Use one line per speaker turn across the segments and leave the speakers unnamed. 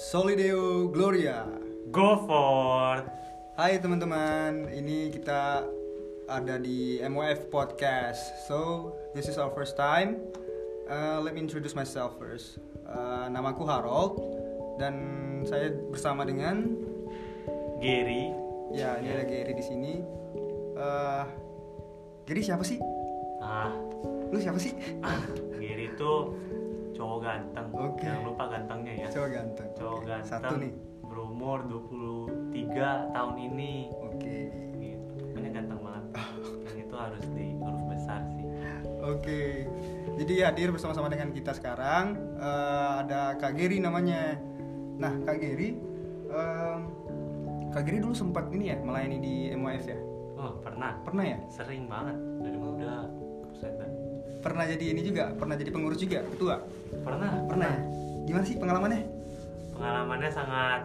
Solideo Gloria.
Go for
Hai teman-teman, ini kita ada di MOF Podcast. So, this is our first time. Uh, let me introduce myself first. Uh, namaku Harold dan saya bersama dengan
Gary.
ya ini ada Gary di sini. Uh, Gary siapa sih?
Ah,
Lu siapa sih?
Gary itu cowok ganteng.
Oke.
Jangan lupa gantengnya ya.
Cowok ganteng.
Cowok
Oke,
ganteng.
Satu nih.
Berumur 23 tahun ini.
Oke.
Gitu. Pokoknya ganteng banget. Yang itu harus di huruf besar sih.
Oke, jadi hadir bersama-sama dengan kita sekarang eh, ada Kak Geri namanya. Nah, Kak Geri, em, Kak Geri dulu sempat ini ya melayani di MOF ya?
Oh, pernah.
Pernah ya?
Sering banget
Pernah jadi ini juga? Pernah jadi pengurus juga? Ketua?
Pernah.
Pernah ya? Gimana sih pengalamannya?
Pengalamannya sangat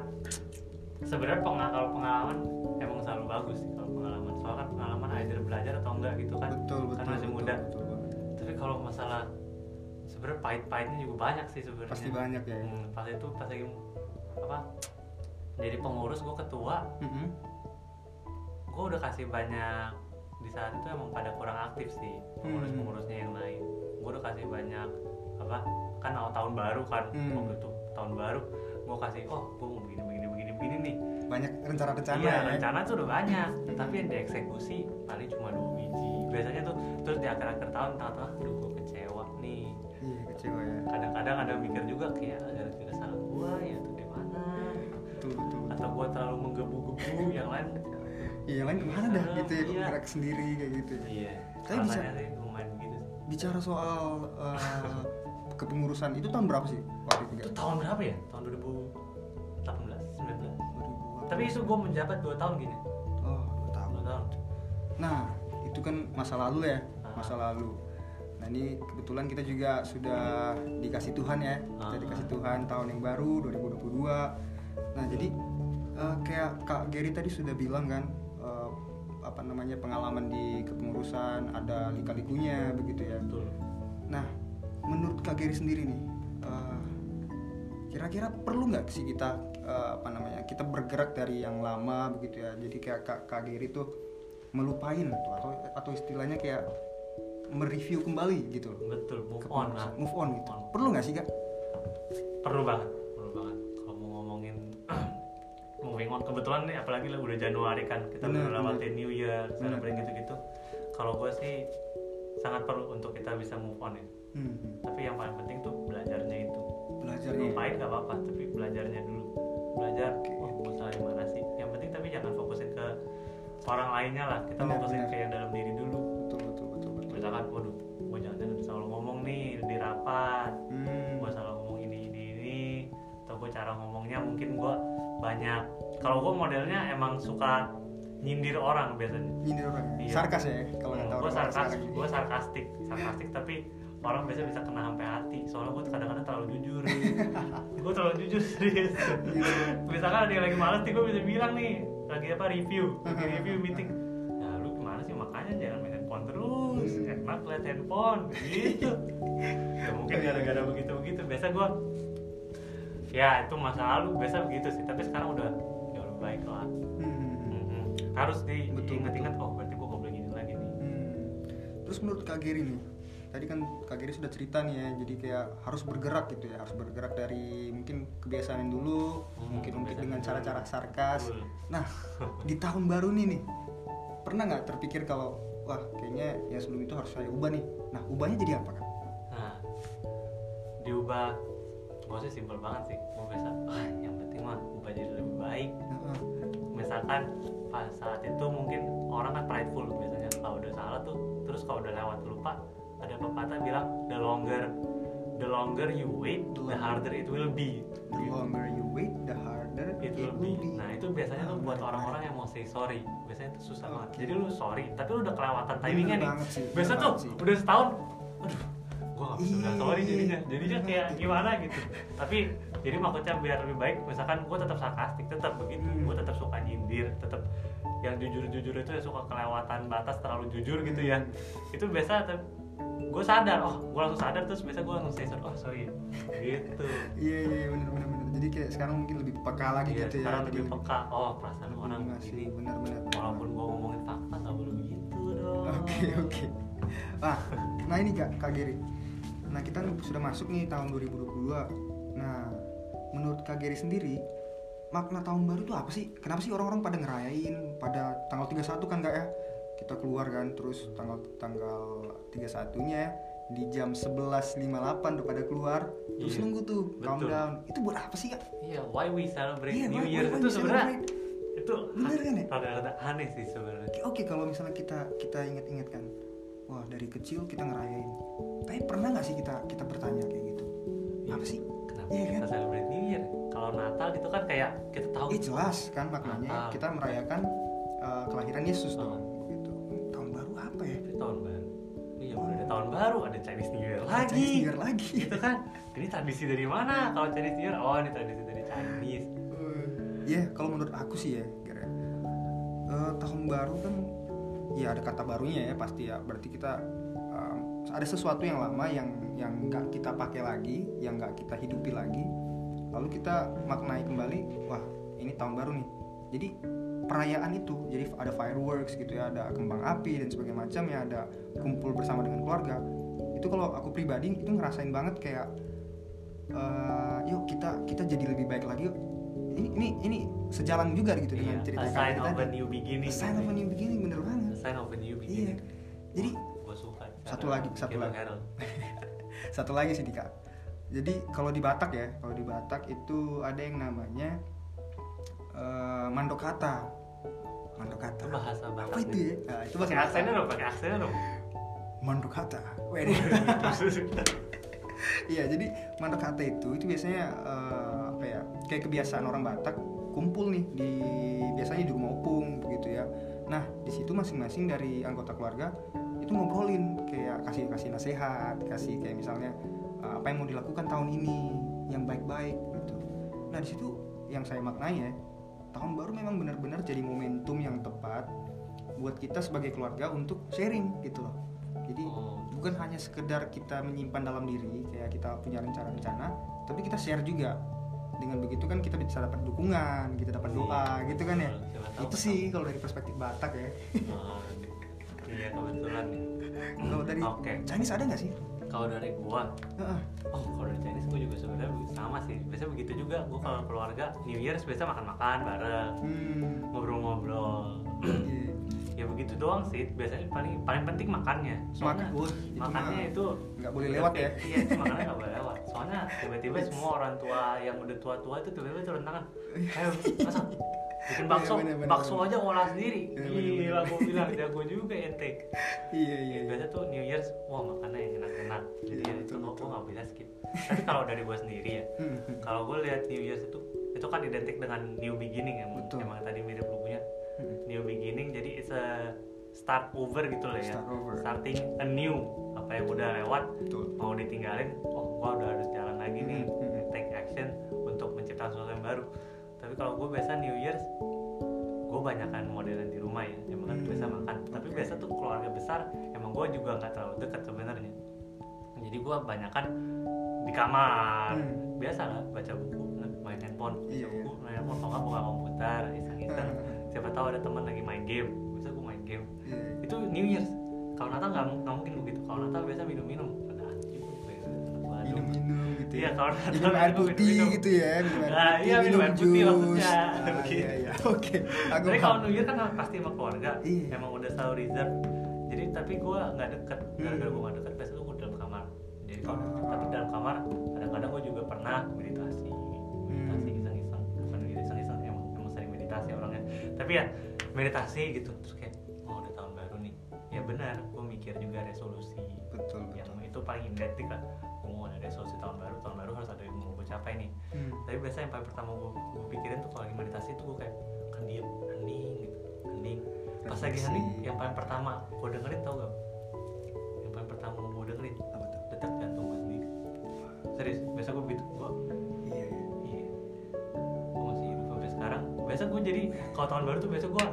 sebenarnya pengal kalau pengalaman emang selalu bagus sih kalau pengalaman. Soalnya kan pengalaman either belajar atau enggak gitu kan.
Betul, betul.
Kan masih
betul,
muda.
betul banget.
tapi kalau masalah sebenarnya pahit-pahitnya juga banyak sih sebenarnya
Pasti banyak ya.
hmm, pas itu pas lagi apa jadi pengurus gue ketua
Mm-mm.
gue udah kasih banyak di saat itu emang pada kurang aktif sih pengurus pengurusnya yang lain. Gue udah kasih banyak apa kan awal tahun baru kan
Hmm.
waktu itu tahun baru gue kasih oh gue mau begini begini begini begini nih.
Banyak rencana-rencana
iya
ya.
rencana tuh udah banyak tapi yang dieksekusi paling cuma dua biji. Biasanya tuh terus di akhir-akhir tahun tengah-tengah aduh gue kecewa nih.
Iya, kecewa ya.
kadang-kadang ada mikir juga kayak ada tidak salah gua ya atau di mana atau gua terlalu menggebu-gebu yang lain
Iya, yang lain ke mana
dah
gitu ya,
iya.
gerak sendiri kayak gitu ya.
iya
Tapi bisa-
gitu.
Bicara soal eh, kepengurusan itu tahun berapa sih waktu itu?
tahun berapa ya tahun 2018 19
2000
tapi itu gua menjabat 2 tahun gini
Oh, dua tahun.
2 tahun
Nah, itu kan masa lalu ya,
Ah.
masa lalu. Nah, ini kebetulan kita juga sudah dikasih Tuhan ya. Kita
Ah.
dikasih Tuhan tahun yang baru 2022. Nah, jadi eh, kayak Kak Gary tadi sudah bilang kan apa namanya pengalaman di kepengurusan ada lika-likunya begitu ya.
betul
Nah, menurut Kak Gary sendiri nih, eh, kira-kira perlu nggak sih kita eh, apa namanya kita bergerak dari yang lama begitu ya? Jadi kayak Kak, Kak Gary tuh melupain tuh, atau atau istilahnya kayak mereview kembali gitu loh.
betul move on lah
Move on gitu.
On.
Perlu nggak sih kak?
perlu banget moving on kebetulan nih apalagi lah udah Januari kan kita
Bener,
udah lewatin New Year celebrate gitu-gitu. Kalau gue sih sangat perlu untuk kita bisa move on ya.
Hmm,
tapi yang paling penting tuh belajarnya itu.
Belajarnya. ya.
lupain gak apa-apa tapi belajarnya dulu. Belajar
Oke.
oh gue salah mana sih? Yang penting tapi jangan fokusin ke orang lainnya lah. Kita
Bener,
fokusin
bener.
ke yang dalam diri dulu.
Betul betul betul betul.
misalkan waduh gue jangan selalu ngomong nih di rapat
Hmm,
gue salah ngomong ini ini ini. Atau gue cara ngomongnya mungkin gue banyak kalau gue modelnya emang suka nyindir orang biasanya.
Nyindir orang.
Iya.
Sarkas ya kalau kata
gue sarkas gue sarkastik sarkastik tapi orang biasa bisa kena sampai hati. Soalnya gue kadang-kadang terlalu jujur. Gue terlalu jujur serius. Misalkan ada yang lagi males nih gue bisa bilang nih lagi apa review lagi review meeting. Ya lu gimana sih? Makanya jangan main handphone terus. Enak liat handphone. Gitu. Ya mungkin gara-gara begitu begitu biasa gue ya itu masa lalu. Biasa begitu sih. Tapi sekarang udah baik lah
Hmm.
Mhm. harus di
Betul,
inget-inget oh berarti gue gak boleh gini lagi nih
Hmm. Terus menurut Kak Giri nih, tadi kan Kak Giri sudah cerita nih ya, jadi kayak harus bergerak gitu ya, harus bergerak dari mungkin kebiasaan yang dulu,
Hmm,
mungkin mungkin dengan cara-cara sarkas. Nah, di tahun baru nih nih, pernah nggak terpikir kalau wah kayaknya yang sebelum itu harus saya ubah nih. Nah, ubahnya jadi apa kan?
Nah, diubah gue sih simpel banget sih gue biasa ah yang penting mah ubah jadi lebih baik misalkan pas saat itu mungkin orang kan prideful biasanya kalau udah salah tuh terus kalau udah lewat lupa ada pepatah bilang the longer the longer you wait the harder it will be.
The longer you wait, the harder
it will be. nah itu biasanya tuh buat orang-orang yang mau say sorry biasanya itu susah banget. Jadi lu sorry tapi lu udah kelewatan timingnya nih.
sih,
biasa tuh
sih.
udah setahun aduh gua gak bisa bilang sorry jadinya jadinya kayak gimana gitu. Tapi jadi maksudnya biar lebih baik misalkan gua tetap sarkastik tetap begitu
Hmm.
gua tetap suka nyindir tetap yang jujur-jujur itu ya suka kelewatan batas terlalu jujur gitu ya itu biasa gue sadar oh gue langsung sadar terus biasa gue langsung say sorry oh sorry gitu
iya iya iya, benar benar benar jadi kayak sekarang mungkin lebih peka lagi
Iya,
gitu ya
sekarang
Jadi
lebih peka oh perasaan
lebih
orang
ngasih,
ini
benar benar
walaupun gue ngomongin fakta nggak boleh begitu dong
Oke oke. Ah, nah ini kak Kak Geri. Nah kita sudah masuk nih tahun 2022. Nah menurut Kak Geri sendiri makna tahun baru itu apa sih? Kenapa sih orang-orang pada ngerayain pada tanggal 31 kan kak ya? Kita keluar kan terus tanggal tanggal 31-nya ya, di jam 11.58 udah pada keluar terus
Iya,
nunggu tuh
betul.
countdown itu buat apa sih kak?
iya why we celebrate
Iya,
New
why-
Year
why
itu
we
sebenarnya
celebrate?
itu
Bener kan ya?
rada-rada aneh sih sebenarnya
Oke, Oke kalau misalnya kita kita ingat-ingat kan, wah dari kecil kita ngerayain. Tapi pernah nggak sih kita kita bertanya gitu
kayak kita tahu
Eh jelas kan maknanya
Natal.
kita merayakan uh, kelahiran Yesus
Ah.
dong. Begitu. Tahun baru apa ya?
Tahun baru iya udah ada tahun baru ada Chinese New Year
Chinese
lagi
New Year lagi.
gitu kan ini tradisi dari mana kalau Chinese New Year oh ini tradisi dari Chinese
Iya, kalau menurut aku sih ya, kira eh, tahun baru kan ya ada kata barunya ya pasti ya. Berarti kita um, ada sesuatu yang lama yang yang nggak kita pakai lagi, yang nggak kita hidupi lagi. Lalu kita maknai kembali, wah ini tahun baru nih. Jadi perayaan itu, jadi ada fireworks gitu ya, ada kembang api dan sebagainya macam ya, ada kumpul bersama dengan keluarga. Itu kalau aku pribadi itu ngerasain banget kayak eh, yuk kita kita jadi lebih baik lagi yuk ini ini ini sejalan juga gitu
iya,
dengan cerita
a
Kak
sign
Geri
of a
tadi.
new beginning
A sign of a new beginning bener
a
banget
sign of a new
iya
beginning
jadi
gue suka
Satu lagi, satu lagi. Satu lagi sih Dika jadi kalau di Batak ya kalau di Batak itu ada yang namanya eh, mandokata mandokata
bahasa
apa
Batak
itu ya Nah, itu bahasa
aksennya dong pakai aksennya dong
mandokata. Iya, jadi mandokata itu itu biasanya eh, apa ya? Kayak kebiasaan orang Batak kumpul nih di biasanya di rumah opung begitu ya. Nah, di situ masing-masing dari anggota keluarga itu ngobrolin kayak kasih kasih nasihat, kasih kayak misalnya apa yang mau dilakukan tahun ini yang baik-baik gitu. Nah, di situ yang saya maknai ya, tahun baru memang benar-benar jadi momentum yang tepat buat kita sebagai keluarga untuk sharing gitu loh. Jadi
Oh.
bukan hanya sekedar kita menyimpan dalam diri kayak kita punya rencana-rencana tapi kita share juga dengan begitu kan kita bisa dapat dukungan kita dapat doa gitu kan ya
tahu
itu sih kalau dari perspektif Batak ya
Oh, iya kebetulan
kalau dari
Oke.
Chinese ada nggak sih
kalau dari gua oh kalau dari Chinese gua juga sebenarnya sama sih. Biasanya begitu juga. Gua kalau keluarga New Year biasa makan-makan bareng
hmm.
ngobrol-ngobrol.
Iya.
ya begitu doang sih. Biasanya paling paling penting makannya. Soalnya
Makan,
makannya itu
nggak boleh lewat ya.
iya makannya nggak boleh soalnya tiba-tiba semua orang tua yang udah tua-tua itu tiba-tiba turun tangan. Ayo masak bikin bakso?
Iya, bener, bener,
bakso
bener.
aja olah sendiri.
Iya,
gila gue bilang jago juga ente
iya iya iya.
biasa tuh New Year's wah makannya yang enak-enak. Jadi
Iya,
ya itu gue nggak bisa skip. Tapi kalau dari gue sendiri ya
Hmm, hmm.
kalau gue lihat New Year's itu itu kan identik dengan new beginning ya
Betul.
emang tadi mirip bukunya.
Hmm.
new beginning jadi it's a start over gitu lah ya.
Start over.
starting a new apa yang udah lewat
betul.
mau ditinggalin oh gua udah harus jalan lagi nih
Hmm, hmm.
take action untuk menciptakan sesuatu yang baru. Tapi kalau gue biasa New Year's gue banyakkan modelan di rumah ya emang kan
Hmm,
biasa makan. Tapi biasa tuh keluarga besar emang gue juga nggak terlalu dekat sebenarnya. Jadi gue banyakkan di kamar.
Hmm.
biasa lah baca buku main handphone baca
Iya,
buku main handphone. Kalau nggak buka komputer iseng-iseng.
Hmm.
siapa tahu ada teman lagi main game. Biasa gue main game.
Iya.
itu New Year's. Kalau Natal nggak nggak mungkin begitu. Kalau Natal biasa minum-minum
gitu
Iya,
ya
kalau Natal
minum air putih
minum-minum.
gitu ya minum air
Nah,
putih
iya, minum air putih
jus.
maksudnya.
Ah,
Gitu.
iya iya oke aku
Tapi kalau New Year kan pasti sama keluarga.
Iya.
Emang udah selalu reserve. Jadi tapi gue nggak deket. Gara-gara
Hmm.
gue nggak deket, biasanya gue dalam kamar. Jadi kalau
Ah.
tapi dalam kamar kadang-kadang gue juga pernah meditasi, meditasi
Hmm.
iseng-iseng. Bukan iseng-iseng emang emang sering meditasi orangnya. Tapi ya meditasi gitu terus kayak oh udah tahun baru nih. Ya benar, gue mikir juga resolusi.
betul
Yang
betul
itu paling identik lah. Gue mau ada resolusi tahun baru, tahun baru harus ada yang mau gue capai nih.
Hmm.
tapi biasanya yang paling pertama gue, gue pikirin tuh kalau lagi meditasi tuh gue kayak kan diem hening gitu hening. Pas lagi hening yang paling pertama gue dengerin tau gak yang paling pertama gue dengerin
apa tuh?
Detak jantung gue sendiri. Serius? Biasa gue gitu gue
iya iya.
Iya. Gue masih hidup sampai sekarang. Biasa gue jadi kalau tahun baru tuh biasa gue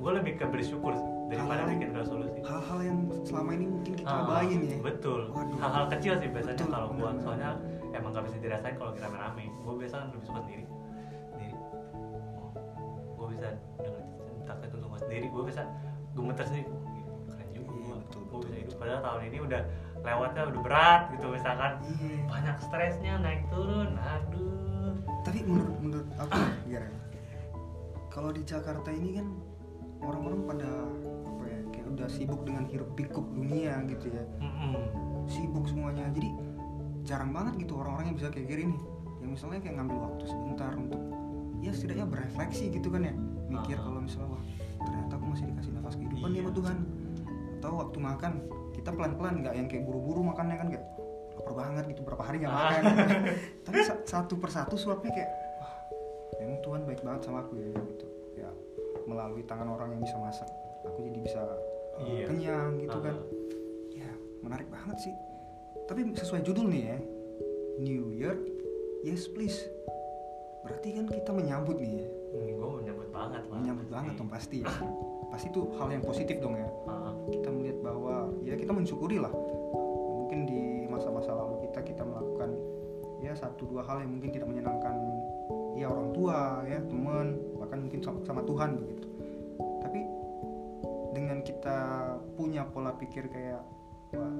gue lebih ke bersyukur sih daripada
Hal-hal-
bikin resolusi.
hal-hal yang selama ini mungkin kita
Ah,
abain ya.
betul. Hal-hal kecil sih biasanya
Betul,
kalau
benar-benar.
soalnya emang gak bisa dirasain kalau kita rame-rame. Gua biasa lebih suka sendiri. Sendiri. Oh, gua bisa dengan cinta itu semua sendiri. Gua bisa gemeter sendiri. Keren juga.
Iya, betul,
gua
betul,
bisa hidup. Padahal tahun ini udah lewatnya udah berat gitu misalkan.
Iya.
banyak stresnya naik turun. Aduh.
Tapi menurut menurut aku ya kalau di Jakarta ini kan orang-orang pada apa ya kayak udah sibuk dengan hiruk pikuk dunia gitu ya
Mm-mm.
sibuk semuanya jadi jarang banget gitu orang-orang yang bisa kayak gini nih yang misalnya kayak ngambil waktu sebentar untuk ya setidaknya berefleksi gitu kan ya mikir
Ah.
kalau misalnya wah ternyata aku masih dikasih nafas kehidupan nih
Iya.
sama Tuhan atau waktu makan kita pelan-pelan nggak yang kayak buru-buru makannya kan kayak lapar banget gitu berapa hari nggak
Ah.
makan tapi sa- satu persatu suapnya kayak wah memang Tuhan baik banget sama aku ya gitu ya melalui tangan orang yang bisa masak. Aku jadi bisa uh,
Iya.
kenyang gitu
Ah.
kan ya menarik banget sih. Tapi sesuai judul nih ya. New Year yes please. Berarti kan kita menyambut nih ya.
Hmm, gua menyambut banget lah
menyambut banget dong pasti. Ya pasti itu hal yang positif dong ya.
Ah,
kita melihat bahwa ya kita mensyukuri lah. Mungkin di masa-masa lalu kita kita melakukan ya satu dua hal yang mungkin tidak menyenangkan ya orang tua ya teman bahkan mungkin sama, Tuhan begitu. Tapi dengan kita punya pola pikir kayak wah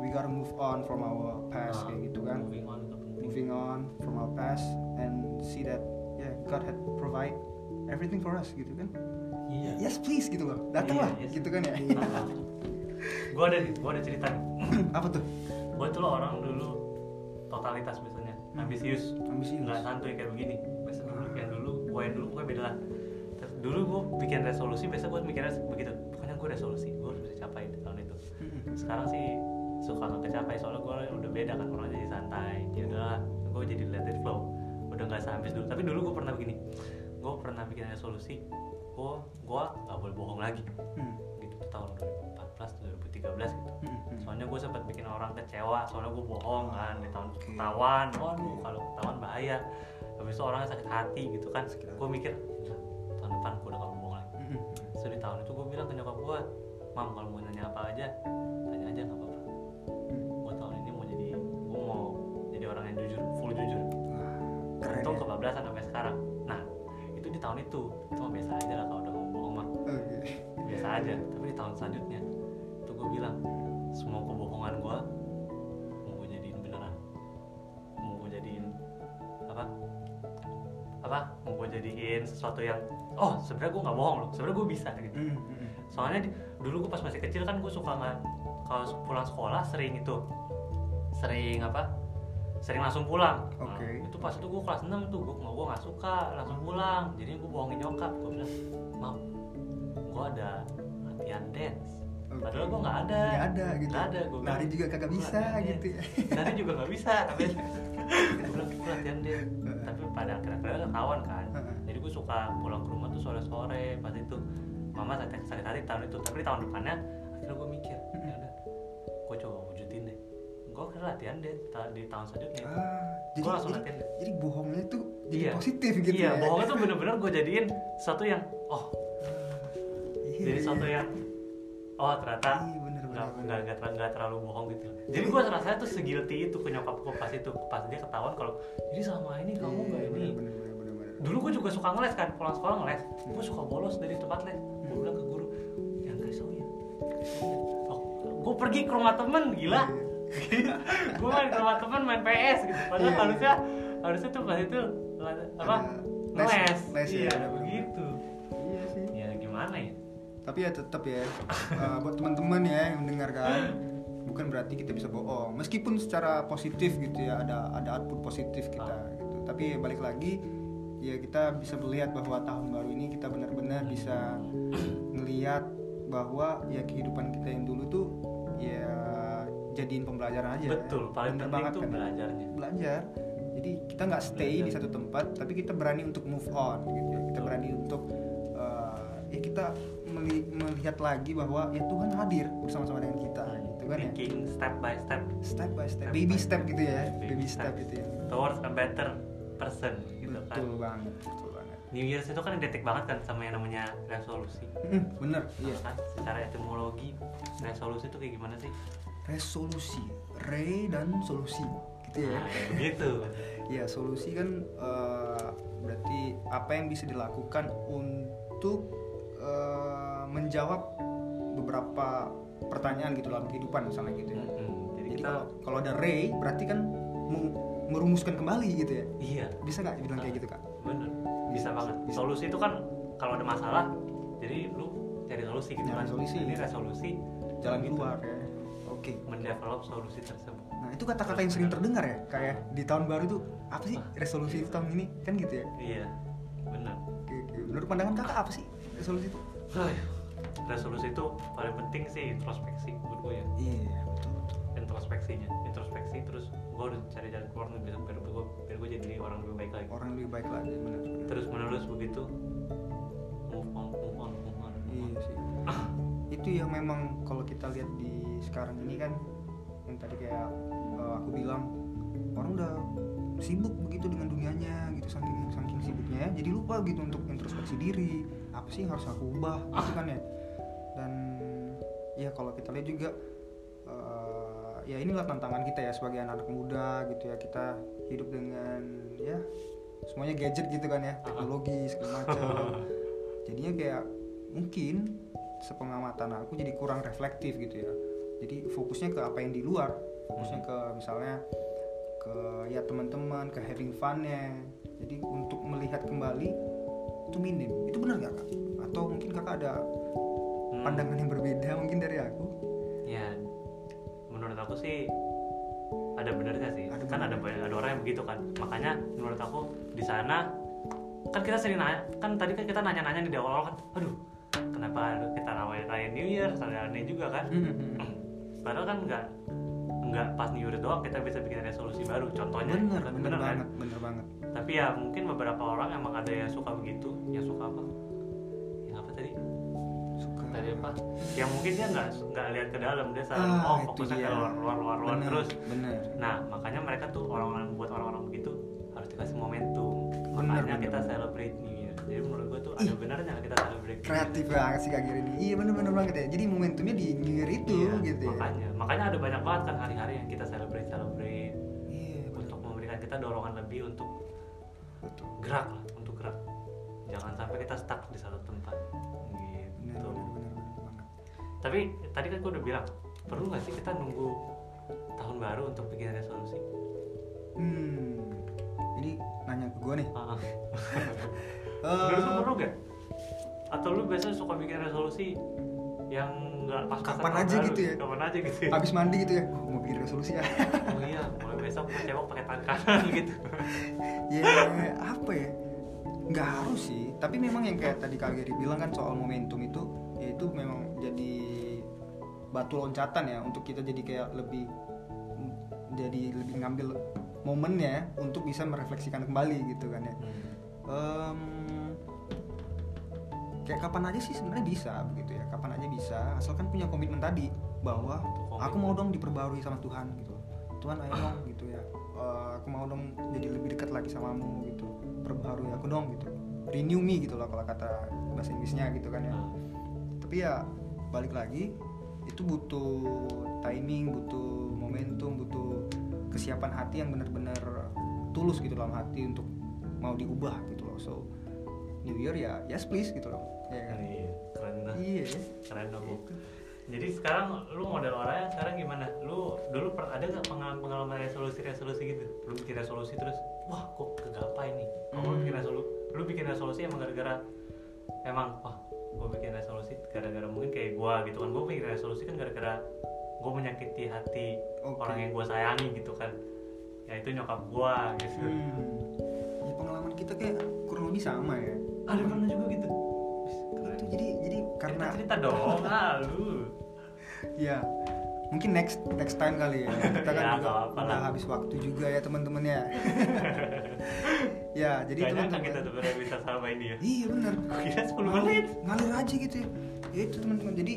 we gotta move on from our past
ah,
kayak gitu kan.
moving on
moving on from our past and see that yeah God had provide everything for us gitu kan.
Iya.
Yes please gitu loh. Datanglah
Iya, yes.
gitu kan ya.
Gue ada gue ada cerita. Nih
apa tuh?
Gue tuh orang dulu totalitas biasanya. Ambisius.
Ambisius.
Nggak santuy kayak begini gue dulu gue beda lah. Terus dulu gue bikin resolusi biasa gue mikirnya begitu. Pokoknya gue resolusi gue harus bisa capai di tahun itu. Sekarang sih suka nggak kecapai soalnya gue udah beda kan orang jadi santai. Ya udahlah gue jadi let it flow. Udah nggak seambis dulu. Tapi dulu gue pernah begini gue pernah bikin resolusi gue gue nggak boleh bohong lagi.
Hmm.
gitu tuh tahun 2014 2013 gitu.
Mm-mm.
soalnya gue sempat bikin orang kecewa soalnya gue bohong kan di tahun ketahuan. Waduh. Kalau ketahuan bahaya habis itu orangnya sakit hati gitu kan. Gue mikir "Gila, tahun depan gue udah gak bohong lagi so di tahun itu gue bilang ke nyokap gue mam kalau mau nanya apa aja tanya aja nggak apa-apa.
Hmm.
gue tahun ini mau jadi gue mau jadi orang yang jujur full jujur.
Keren
untung
ya.
kebablasan sampai sekarang. Nah itu di tahun itu. Itu mah biasa aja lah kalau udah mau bohong mah biasa aja tapi di tahun selanjutnya itu gue bilang semua kebohongan gue mau gue jadiin beneran mau gue jadiin apa apa mau gue jadiin sesuatu yang oh sebenarnya gue nggak bohong loh sebenarnya gue bisa gitu.
Mm, mm,
soalnya di- dulu gue pas masih kecil kan gue suka nggak kalau pulang sekolah sering itu sering apa sering langsung pulang. Nah,
Oke.
itu pas itu gue kelas 6 tuh gue gue nggak suka langsung pulang. Jadi gue bohongin nyokap gue bilang mam gue ada latihan dance.
Oke.
padahal gue nggak ada.
Nggak ada gitu.
Nggak ada gue
Lari juga kagak bisa gitu ya.
lari juga nggak bisa tapi gue bilang gue latihan dance pada akhirnya. Ketahuan kan. Jadi gue suka pulang ke rumah tuh sore sore pas itu mama sakit sakit hati tahun itu. Tapi di tahun depannya akhirnya gue mikir ya udah gue coba wujudin deh. Gue akhirnya latihan deh ta- di tahun selanjutnya.
Ah, jadi,
gue langsung
jadi,
latihan deh.
jadi bohongnya tuh jadi
Iya.
positif gitu
iya
ya.
bohongnya tuh bener-bener gue jadiin sesuatu yang oh.
Iya,
jadi
iya,
sesuatu
iya.
yang oh ternyata
Iya,
nggak nggak nggak terlalu, nggak terlalu bohong gitu jadi gue rasanya tuh segilty itu ke nyokap gue pas itu pas dia ketahuan kalau jadi selama ini kamu
Iya,
nggak ini.
bener, bener, bener, bener, bener.
dulu gue juga suka ngeles kan pulang sekolah ngeles. Gue suka bolos dari tempat les. Gue bilang ke guru yang risau ya? Gue pergi ke rumah temen gila. Gue main ke rumah temen main PS gitu. Padahal
Iya,
harusnya harusnya tuh pas itu apa
les,
ngeles.
les ya,
iya begitu
Iya sih.
ya gimana ya
Tapi ya tetap ya uh, buat teman-teman ya yang mendengarkan bukan berarti kita bisa bohong. Meskipun secara positif gitu ya ada ada output positif kita gitu. Tapi ya balik lagi ya kita bisa melihat bahwa tahun baru ini kita benar-benar bisa ngelihat bahwa ya kehidupan kita yang dulu tuh ya jadiin pembelajaran aja.
betul paling
Bener
penting
banget
tuh
kan.
belajarnya
belajar jadi kita nggak stay
Belajar.
di satu tempat tapi kita berani untuk move on gitu ya kita berani untuk uh, ya kita meli- melihat lagi bahwa ya Tuhan hadir bersama-sama dengan kita gitu. kan ya?
Thinking step by step.
Step by step.
Step
baby
by
step
step.
gitu ya
Baby
baby step
step.
gitu ya.
Towards a better person gitu kan?
Betul banget betul banget.
New Year's itu kan identik banget kan sama yang namanya resolusi.
Mm, bener iya.
Kan? Secara etimologi resolusi itu kayak gimana sih?
Resolusi re dan solusi gitu ya.
Nah, gitu.
Ya solusi kan eh, berarti apa yang bisa dilakukan untuk menjawab beberapa pertanyaan gitu dalam kehidupan misalnya gitu ya.
Mm-mm. jadi
jadi
kita
kalau kalau ada re berarti kan merumuskan kembali gitu ya?
Iya.
Bisa nggak dibilang kayak gitu kak?
Bener. Bisa banget.
Bisa.
solusi itu kan kalau ada masalah jadi lu cari solusi gitu
Nyari
kan.
solusi.
ini resolusi
jalan
gitu.
keluar ya. Oke.
Mendevelop solusi tersebut.
Nah itu kata-kata yang sering terdengar ya kayak di tahun baru itu apa sih resolusi itu tahun ini? Kan gitu ya?
Iya. Bener.
Oke, oke. menurut pandangan kakak apa sih resolusi itu
resolusi itu paling penting sih introspeksi menurut gue ya.
Iya betul betul.
Introspeksinya. Introspeksi terus gue harus cari jalan keluar nih biar biar gue biar gue jadi orang lebih baik lagi.
Orang lebih baik lagi benar
terus menerus begitu move on move on move on, move on.
Iya sih. itu yang memang kalau kita lihat di sekarang ini kan yang tadi kayak eh, aku bilang orang udah sibuk begitu dengan dunianya gitu saking saking sibuknya ya. Jadi lupa gitu untuk introspeksi diri. Apa sih yang harus aku ubah gitu kan ya dan ya kalau kita lihat juga eh, ya inilah tantangan kita ya sebagai anak-anak muda gitu ya. Kita hidup dengan ya semuanya gadget gitu kan ya. Teknologi segala macam. Jadinya kayak mungkin sepengamatan aku jadi kurang reflektif gitu ya. Jadi fokusnya ke apa yang di luar. Fokusnya ke misalnya ke ya teman-teman ke having funnya. Jadi untuk melihat kembali itu minim. Itu benar nggak kak? Atau mungkin kakak ada
Hmm,
pandangan yang berbeda mungkin dari aku.
Ya menurut aku sih ada benernya sih?
Ada
kan ada banyak ada orang yang begitu kan. Makanya menurut aku di sana kan kita sering nanya kan tadi kan kita nanya-nanya di awal kan aduh kenapa kita rayain rayain New Year? Ada aneh juga kan? Padahal kan nggak nggak pas New Year doang kita bisa bikin resolusi baru contohnya.
Bener
kan,
bener
kan?
banget bener banget.
Tapi ya mungkin beberapa orang emang ada yang suka begitu. Yang suka apa
suka
tadi apa yang mungkin dia nggak nggak lihat ke dalam. Dia selalu
Ah,
oh fokusnya ke luar luar luar luar
bener,
terus.
bener
nah makanya mereka tuh orang-orang buat orang-orang begitu harus dikasih momentum.
Bener,
makanya
bener,
kita
bener.
celebrate New Year. Jadi menurut gue tuh ada
Ih.
benarnya kita celebrate
kreatif banget sih kak Giri ini iya bener-bener banget ya. Jadi momentumnya di New Year itu
Iya,
gitu ya.
makanya. Makanya ada banyak banget kan hari-hari yang kita celebrate celebrate.
Iya bener
untuk memberikan kita dorongan lebih untuk
betul.
gerak lah untuk gerak. Jangan sampai kita stuck di satu tempat tapi tadi kan gue udah bilang perlu nggak sih kita nunggu tahun baru untuk bikin resolusi
hmm ini nanya ke gue nih
Ah.
Eh,
Menurut lu perlu gak? Atau lu biasanya suka bikin resolusi yang nggak pas
Kapan aja gitu ya?
Kapan aja gitu ya?
habis mandi gitu ya mau bikin resolusi ya
Oh iya, mulai besok gue cebok pakai tangan kanan gitu.
ya apa ya nggak harus sih tapi memang yang kayak tadi Kak Giri bilang kan soal momentum itu itu memang jadi batu loncatan ya untuk kita jadi kayak lebih jadi lebih ngambil momennya untuk bisa merefleksikan kembali gitu kan ya. Em, kayak kapan aja sih sebenarnya bisa begitu ya kapan aja bisa asalkan punya komitmen tadi bahwa
Komitmen.
aku mau dong diperbarui sama Tuhan gitu. Tuhan ayo dong gitu ya. Eh, aku mau dong jadi lebih dekat lagi samamu gitu. Perbarui aku dong gitu. Renew me gitu loh kalau kata bahasa Inggrisnya gitu kan ya tapi ya balik lagi itu butuh timing butuh momentum butuh kesiapan hati yang benar-benar tulus gitu dalam hati untuk mau diubah gitu loh so New Year ya yes please gitu loh ya kan
Iya, keren dah.
iya ya
Keren dong. Bu. Jadi sekarang lu model orangnya sekarang gimana? Lu dulu per- ada nggak pengalaman pengalaman resolusi resolusi gitu? Lu bikin resolusi terus, wah kok kegapai nih? Kalau lu
Hmm.
bikin resolusi, lu bikin resolusi emang gara-gara emang wah gue bikin resolusi gara-gara mungkin kayak gua gitu kan. Gue bikin resolusi kan gara-gara gue menyakiti hati
Oke.
orang yang gue sayangi gitu kan. Ya itu nyokap gua gitu.
Hmm. ya pengalaman kita kayak kurang lebih sama ya.
Ada pernah juga gitu.
Itu jadi jadi karena
Kita cerita dong. Ah lu
ya mungkin next next time kali ya. Kita kan
Ya,
juga udah
lah.
habis waktu juga ya teman-teman ya. Ya jadi teman-teman
kita sebenarnya bisa sama ini ya.
Iya bener.
Gua kira 10
Ngalir-
menit.
Ngalir aja gitu ya ya itu teman-teman jadi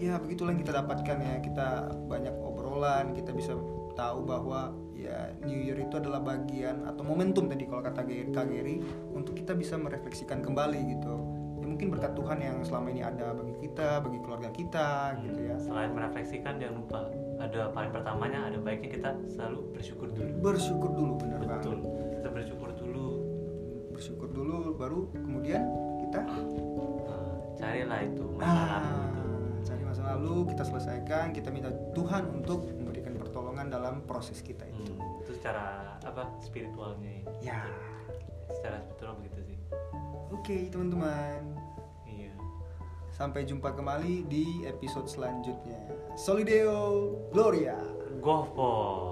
ya begitulah yang kita dapatkan ya kita banyak obrolan kita bisa tahu bahwa ya New Year itu adalah bagian atau momentum tadi kalau kata Ge- Kak Geri untuk kita bisa merefleksikan kembali gitu ya mungkin berkat Tuhan yang selama ini ada bagi kita bagi keluarga kita gitu ya
Selain merefleksikan jangan lupa ada paling pertamanya ada baiknya kita selalu bersyukur dulu.
bersyukur dulu benar
Betul.
banget
Kita bersyukur dulu.
bersyukur dulu baru kemudian kita
eh, carilah itu masa
ah,
lalu itu.
cari masa lalu kita selesaikan kita minta Tuhan untuk memberikan pertolongan dalam proses kita itu.
Hmm, itu secara apa spiritualnya
ya?
Secara spiritual begitu sih.
Oke teman-teman.
Iya.
Sampai jumpa kembali di episode selanjutnya. Solideo Gloria.
Gospel